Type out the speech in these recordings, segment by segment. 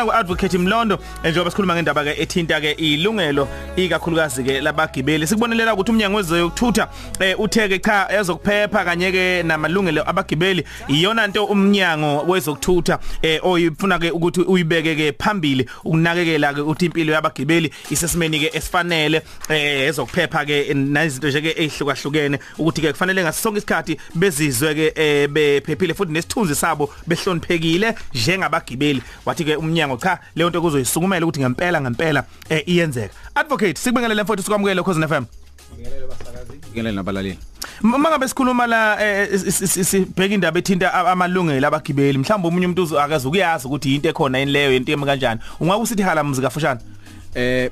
khona ku-advocate Mlondo eh, njengoba sikhuluma ngendaba ke ethinta ke ilungelo ikakhulukazi ke labagibeli. Sikubonelela ukuthi umnyango wezokuthutha eh, utheke cha ezokuphepha kanye ke namalungelo abagibeli iyona into umnyango wezokuthutha eh, oyifuna ke ukuthi uyibeke ke phambili ukunakekela ke ukuthi impilo yabagibeli isesimeni ke esifanele ezokuphepha ke nezinto nje ke ehlukahlukene ukuthi ke kufanele ngasonke isikhathi bezizwe ke bephephile futhi nesithunzi sabo behloniphekile njengabagibeli. Wathi ke umnyango cha leyo nto kuzoyisukumela ukuthi ngempela ngempela eh, iyenzeka. Advocate sikubingelele mfowethu sikwamukele Khosi FM ngele nabalaleli mangabe sikhuluma la eh, sibheka indaba ethinta amalungelo abagibeli mhlawumbe umunye umuntu akaze ukuyazi ukuthi into ekhona yini leyo into emi kanjani. Ungake usithi hala muzika fushane eh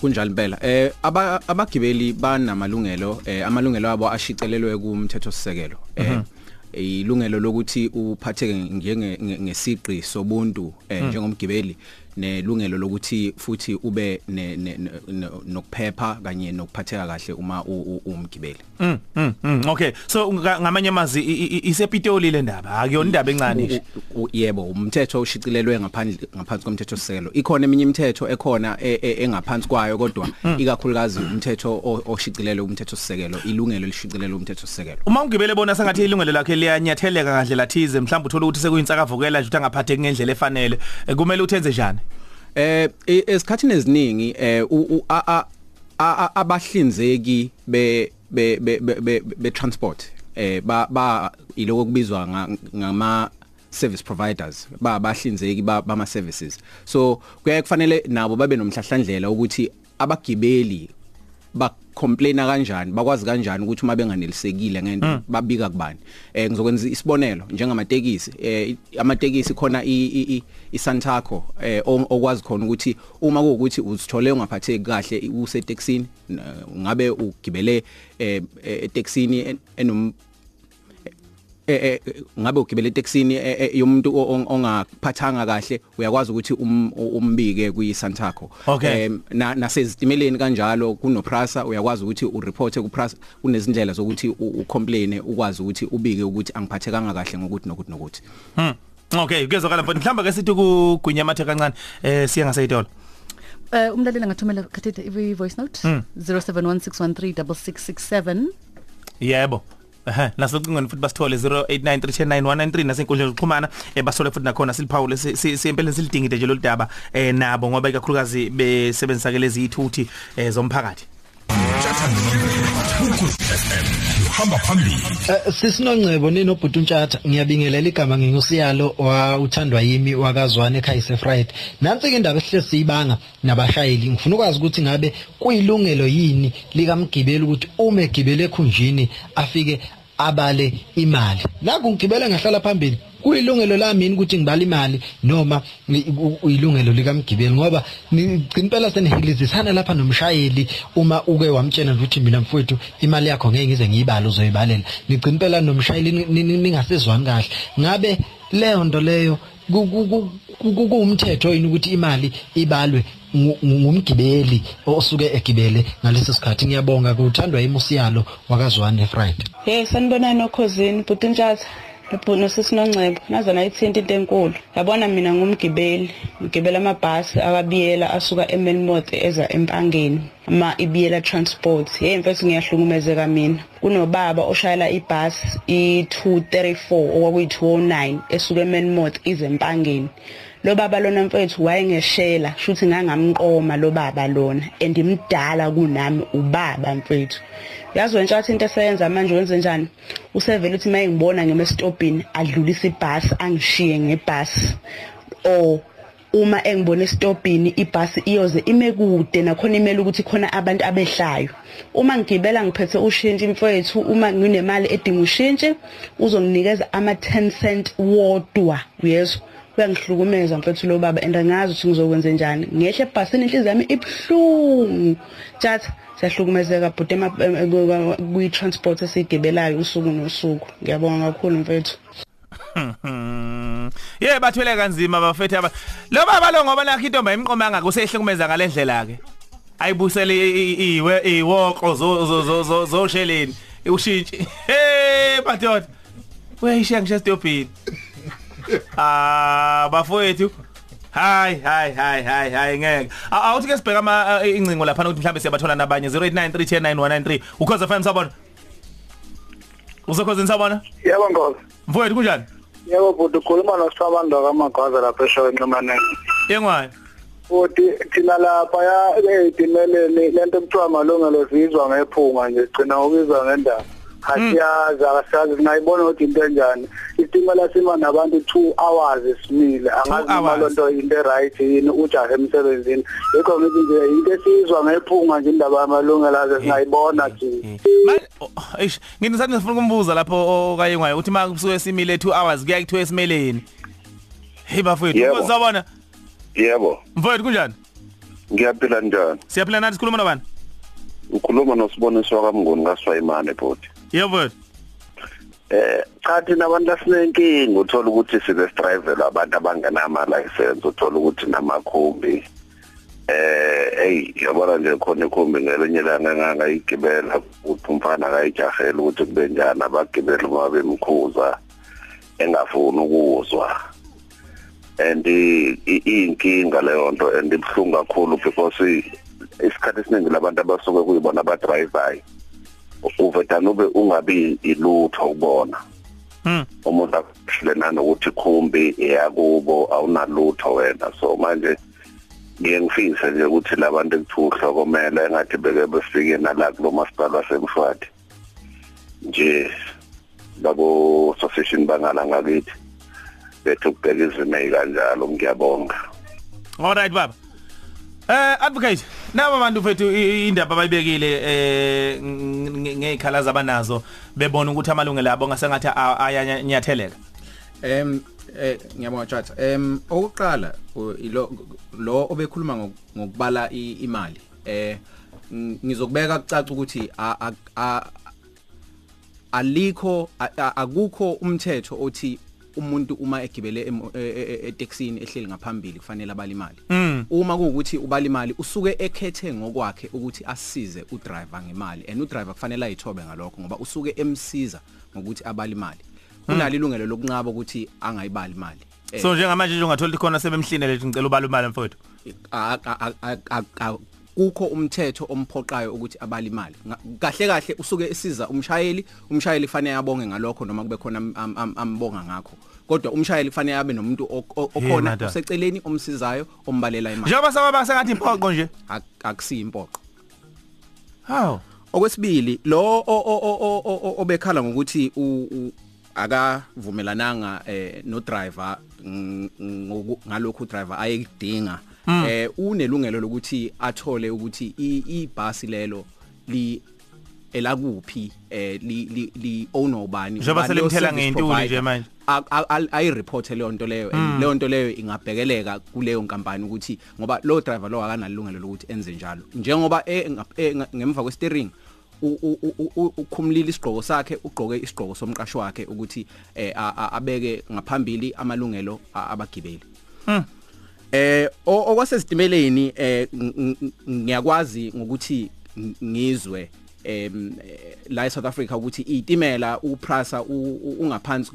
kunjalo impela. Eh abagibeli banamalungelo eh amalungelo abo ashicelelwe kumthetho sisekelo eh mhm. Ilungelo lokuthi uphatheke njenge ngesiqi sobuntu eh, njengomgibeli. Nelungelo lokuthi futhi ube nokuphepha kanye nokuphatheka kahle uma umgibeli. Mm, mm mm okay. So ngamanye amazi isepitoli le ndaba. Akuyona indaba encane nje. yebo umthetho ushicilelwe ngaphandle ngaphansi komthetho sisekelo ikhona eminye imithetho ekhona e, e, engaphansi kwayo kodwa mm. ikakhulukazi umthetho oshicilelwe umthetho sisekelo ilungelo lishicilelwe umthetho sisekelo uma ungibele bona sengathi ilungelo lakhe liyanyatheleka kahle lathize mhlawumbe uthola ukuthi sekuyinsakavukela nje ukuthi angaphatheki ngendlela efanele eh, kumele uthenze njani? Eh esikhathini eziningi eh abahlinzeki be be be be transport eh ba ba iloko kubizwa ngama service providers ba abahlinzeki bama services so kuyaye kufanele nabo babe nomhlahlandlela ukuthi abagibeli complaina kanjani bakwazi kanjani ukuthi uma benganelisekile ngento mm. babika kubani eh ngizokwenza isibonelo njengamatekisi eh amatekisi khona i iSantaco eh okwazi khona ukuthi uma kuwukuthi uzithole ungaphatheki kahle useteksini ngabe ugibele eh eteksini enom eh ngabe ugibele etaxini yomuntu ongaphathanga kahle uyakwazi ukuthi umbike kwi Santaco nasezitimeleni kanjalo kuno Prasa uyakwazi ukuthi ureport ku Prasa kunezindlela zokuthi ucomplain ukwazi ukuthi ubike ukuthi angiphathekanga kahle ngokuthi nokuthi nokuthi. Hm okay kuyezwakala mfowethu. Mhlamba ke sithi kugwinyamathe kancane eh siya ngaseyitolo. Eh umlaleli ngathumela khathide i voice note 0716136667 Yebo. Ehhe nasocingweni futhi basithole 0893109193 nasenkundla zokuxhumana eh basole futhi nakhona siliphawule siyempela silidingide nje loludaba eh nabo ngoba ikakhulukazi besebenzisa ke lezi ithuthi eh zomphakathi. Uhamba phambili. Uh, sisinongcebo ninobhuti untshata ngiyabingelela igama ngingusiyalo wa uthandwa yimi wakazwane ekhayise Friday nansi ke indaba esihle siyibanga nabashayeli ngifuna ukwazi ukuthi ngabe kuyilungelo yini likamgibeli ukuthi uma egibele ekhunjini afike abale imali. La kungigibela ngahlala phambili kuyilungelo lami ukuthi ngibala imali noma uyilungelo likamgibeli? Ngoba ngicina impela senihilizisana lapha nomshayeli uma uke wamtshena ukuthi mina mfowethu imali yakho ngeke ngize ngiyibale uzoyibalela. Ngicina impela nomshayeli ningasezwani kahle. Ngabe leyo nto leyo kuumthetho yini ukuthi imali ibalwe ngumgibeli osuke egibele ngaleso sikhathi? Ngiyabonga kuthandwa imusiyalo wakazwane Friday hey sanibonani nokhosini bhutintshatha Ebhuno sisinoncebo naze nayithinta into enkulu. Yabona mina ngumgibeli ngigibela amabhasi akabiyela asuka eMelmoth eza empangeni ama ibiyela transport. Hey mfethu ngiyahlukumezeka mina. Kunobaba oshayela ibhasi i234 okwakuyi209 esuka eMelmoth ize empangeni. Lo baba lona mfethu wayengeshela shuthi ngangamqoma lo baba lona andimdala kunami ubaba mfethu. Yazi wentshathi into eseyenza manje wenze njani? Usevele uthi mayengibona ngemestopini adlulisa ibhasi angishiye ngebhasi. Or uma engibona estopini ibhasi iyoze ime kude nakhona imele ukuthi khona abantu abehlayo. Uma ngigibela ngiphethe ushintshi mfowethu uma nginemali edinga ushintshi uzonginikeza ama 10 cent wodwa uyezwa? Kuyangihlukumeza mfethu lo baba and angazi ukuthi ngizokwenza njani. Ngehle ebhasini inhliziyo yami ibhlungu tjatha siyahlukumezeka but kwi transport esiyigibelayo usuku nosuku. Ngiyabonga kakhulu mfethu. Ye bathwele kanzima bafethu aba lo baba lo ngoba nakho into bayimqomanga kusehlukumeza ngalendlela ke. Ayibusele iwe iwoko zo zo zo zo sheleni. Ushintshi hey badoda uyayishiya ngisho stopini ah bafowethu. Hayi hayi hayi hayi hayi ngeke. A- awuthi ke sibheka ama eh, incingo lapha ukuthi mhlambe siyabathola nabanye 0893109193 ukhoza FM sabona Usekhoza nisabona Yebo ngoba. mfowethu kunjani? Yebo bhuti ukhuluma noSibanda kamagwaza lapha eshowenxumane. yengwayo Futhi thina lapha ya ezimeleni lento ekuthiwa malungelo sizwa ngephunga nje gcina ubizwa ngendaba. Asiyazi akasazi singayibona ukuthi into enjani. Isitimela sima nabantu 2 hours simile angazi noma hours. lonto into right yini ujahe emsebenzini. Yikho ngithi nje into esizwa ngephunga nje indaba yamalungelo aze singayibona thina. manje eish ngini sathi ngifuna ukumbuza lapho okayengwayo ukuthi makusuke simile 2 hours kuya kuthiwa esimeleni hey bafowethu Yebo. uzabona Yebo, mfowethu kunjani ngiyaphila njani? siyaphila nathi sikhuluma nobani Ukhuluma nosiboniso kaMnguni kaSwayimane bhuti. Yebo. Eh, cha thina abantu asinenkinga uthola ukuthi sibe strivela abantu abangenama license uthola ukuthi namakhumbi. Eh hey yabona nje khona ikhumbi ngelinye ilanga ngangayigibela ukuthi umfana akayijahela ukuthi kube njani abagibeli ngoba bemkhuza engafuni ukuzwa. And i- i- iyinkinga leyo nto and ibhlungu kakhulu because isikhathi esiningi labantu abasuke kuyibona abadrivayo uvetana ube ungabi ilutho ubona Hmm. umuntu akushile nanokuthi khumbi eyakubo awunalutho wena. So manje ngiye ngifise nje ukuthi labantu ekuthiwa uhlokomela engathi beke befike nala kulo masipala wasemshwathi. Nje labo association bangala ngakithi bethu ukubheka izimo ezikanjalo ngiyabonga. Alright baba. Eh advocate. Naba bantu fethu i- indaba abayibekile eh ng- ngekhala zabanazo bebona ukuthi amalungelo abo ngasengathi ayanyatheleka Em eh ngiyabonga chat. Em okuqala ilo lo obekhuluma ngoku- ngokubala imali. Eh ng- ngizokubeka kucaca ukuthi alikho akukho umthetho othi umuntu uma egibele e- e- e- etaxini ehleli ngaphambili kufanele abale imali. Uma kuwukuthi ubala imali usuke ekhethe ngokwakhe ukuthi asisize udriver ngemali and udriver kufanele ayithobe ngalokho ngoba usuke emsiza ngokuthi abale imali. Unalo ilungelo lokunqaba ukuthi angayibali imali. So njengamanje nje ungathola khona sebemhline lethi ngicela ubala imali mfowethu a- a- a- a- a- kukho umthetho omphoqayo ukuthi abali imali Nga- kahle kahle usuke esiza umshayeli umshayeli kufanele abonge ngalokho noma kube khona am- am- am- ambonga ngakho. Kodwa umshayeli kufanele abe nomuntu okhona madam. oseceleni omsizayo ombalela imali. Njengoba sawaba sengathi impoqo nje. Ak- akusiyi impoqo. Hawo okwesibili lo obekhala ngokuthi akavumelananga eh no driver ngalokho driver ayekudinga. Eh unelungelo lokuthi athole ukuthi ibhasi lelo li elakuphi eh li li, li own ubani Njengoba selimthela ngentuli nje manje. Ayireport leyo nto leyo and leyo nto leyo ingabhekeleka kuleyo nkampani ukuthi ngoba lo driver lo akanalungelo lokuthi enze njalo. Njengoba e- e- ngemva kwesteering u- u- u- u- ukhumlile isigqoko sakhe ugqoke isigqoko somqashi wakhe ukuthi eh, abeke ngaphambili amalungelo abagibeli. Eh o- okwasesitimeleni eh ng- ng- ngiyakwazi ngokuthi ng- ngizwe em eh, la eSouth Africa ukuthi itimela uPrasa ungaphansi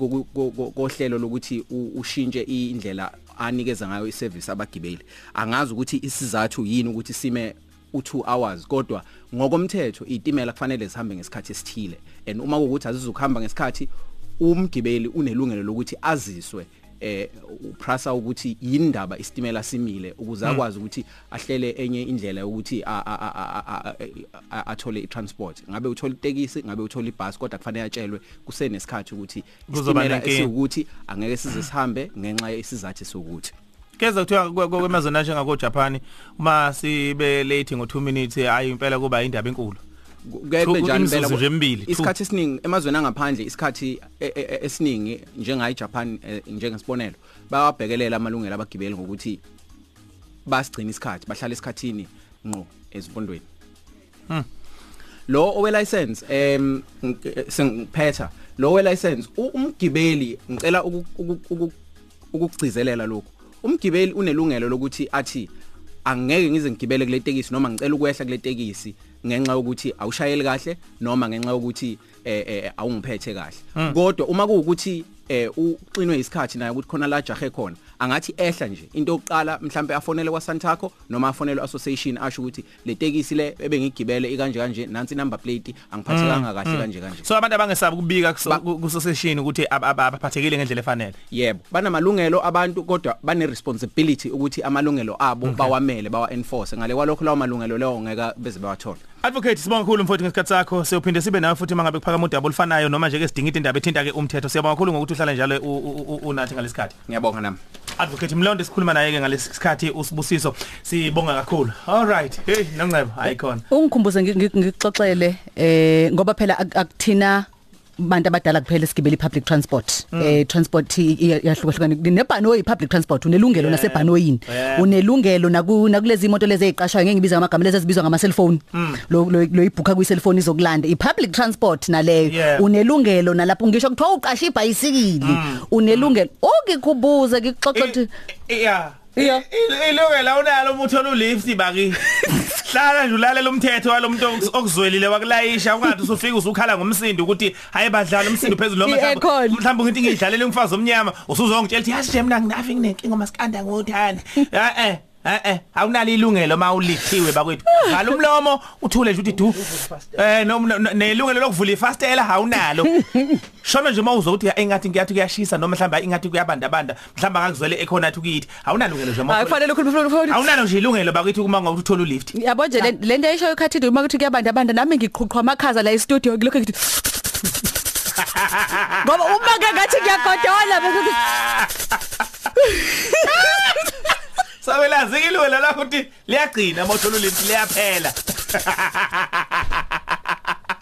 kohlelo lokuthi ushintshe indlela anikeza ngayo iservice abagibeli. Angazi ukuthi isizathu yini ukuthi sime u2 hours kodwa ngokomthetho itimela kufanele zihambe ngesikhathi esithile. And uma kuwukuthi azizukuhamba ngesikhathi umgibeli unelungelo lokuthi aziswe. Eh uprasa ukuthi yindaba isitimela simile ukuze akwazi ukuthi ahlele enye indlela yokuthi a- a- a- a- a- a- athole itransport. Ngabe uthola itekisi ngabe uthola ibus kodwa kufanele atshelwe kusenesikhathi ukuthi Kuzoba isitimela nenkinga. esiwukuthi angeke size sihambe ngenxa yesizathu sokuthi keza kuthiwa kwe- kwe- kwemazwe njengako Japan uma sibe late ngo2 minutes ayi impela kuba indaba enkulu. kuke Two- kube nje emibili, two. isikhathi esiningi emazweni angaphandle isikhathi e- e- e- esiningi njengayi Japan eh, njengesibonelo bayabhekelela amalungelo abagibeli ngokuthi basigcina isikhathi bahlala esikhathini ngqo ezifundweni. Lo owe license em ng- sengiphetha lo owe license umgibeli ngicela uku- uku- uku- ukugcizelela lokho umgibeli unelungelo lokuthi athi angeke ngize ngigibele kule tekisi noma ngicela ukwehla kule tekisi. Ngenxa yokuthi awushayeli kahle noma ngenxa yokuthi eh eh, awungiphethe kahle. Kodwa uma kuwukuthi eh uxinwe isikhathi naye ukuthi khona la jahe khona angathi ehla nje into yokuqala mhlambe afonele kwa Santaco noma afonele association asho ukuthi le tekisi le ebengigibele ikanje kanje nansi number plate angiphathekanga kahle kanje kanje. So abantu abangesabi kubika Ba- kusoseshini ukuthi ab- ab- abaphathekile ngendlela efanele? Yebo. Banamalungelo abantu kodwa bane responsibility ukuthi amalungelo abo bawamele bawa enforce ngale kwalokho lawo malungelo leyo ngeke beze bawathola. Advocate sibonga kakhulu mfowethu ngesikhathi sakho. Siyophinde sibe nawe futhi mangabe kuphaka udaba olufanayo noma nje ke sidinga indaba ethinta ke umthetho. Siyabonga kakhulu ngokuthi uhlala njalo u- u- u- unathi ngalesikhathi. Ngiyabonga nami. Advocate Mlondo sikhuluma naye ke ngalesikhathi usibusiso. Sibonga kakhulu. All right. Hey nongcebo icon ungikhumbuze ngi- ngi- ngikuxoxele eh ngoba phela ak- akuthina bantu abadala kuphela esigibele public transport. Eh transport i- i- iyahlukahlukana. Nebhanoyi public transport unelungelo nasebhanoyini. Yeah. unelungelo naku nakulezi imoto lezi eziqashwayo ngeke ngibiza amagama lezi ezibizwa ngama cellphone lo lo lo ibhuka kwi cellphone izokulanda. I public transport naleyo Yeah. unelungelo nalapho ngisho kuthiwa uqasha ibhayisikili. Unelungelo. Okikubuza ngikuxoxa yeah Yeah. ilungela unalo umuthola ulift baki hlala nje ulalela umthetho walomuntu okuzwelile wakulayisha ungathi usufika usukhala ngomsindo ukuthi hayi badlala umsindo phezulu noma I-aircon. mhlawumbe ngithi ngidlalela umfazi omnyama usuzongitshela ukuthi yazi nje mina nginafi nginenkinga masikanda ngothanda eh eh eh awunalo ilungelo mawulithiwe bakwethu. Vala umlomo uthule nje uthi du. Eh noma nelungelo lokuvula ifastela awunalo. Shona nje mawuzwa ukuthi engathi ngiyathi kuyashisa noma mhlawumbe ingathi kuyabandabanda mhlawumbe akakuzwele ekhona athi ukithi. Awunalungelo nje hayi mawuthola kufanele ukhulume phone awunalo nje ilungelo bakwethu uma ngawuthi uthola ulift. Yabo nje le- le nto ayishoyo khathini uma kuthi kuyabanda abanda nami ngiqhuqhwa amakhaza la e-studio ngilokho ngithi ngoba uma ngathi ngiyagodola bekuthi sabelazi-ke ilwela lakho ukuthi liyagcina uma uthola ulimpi liyaphela.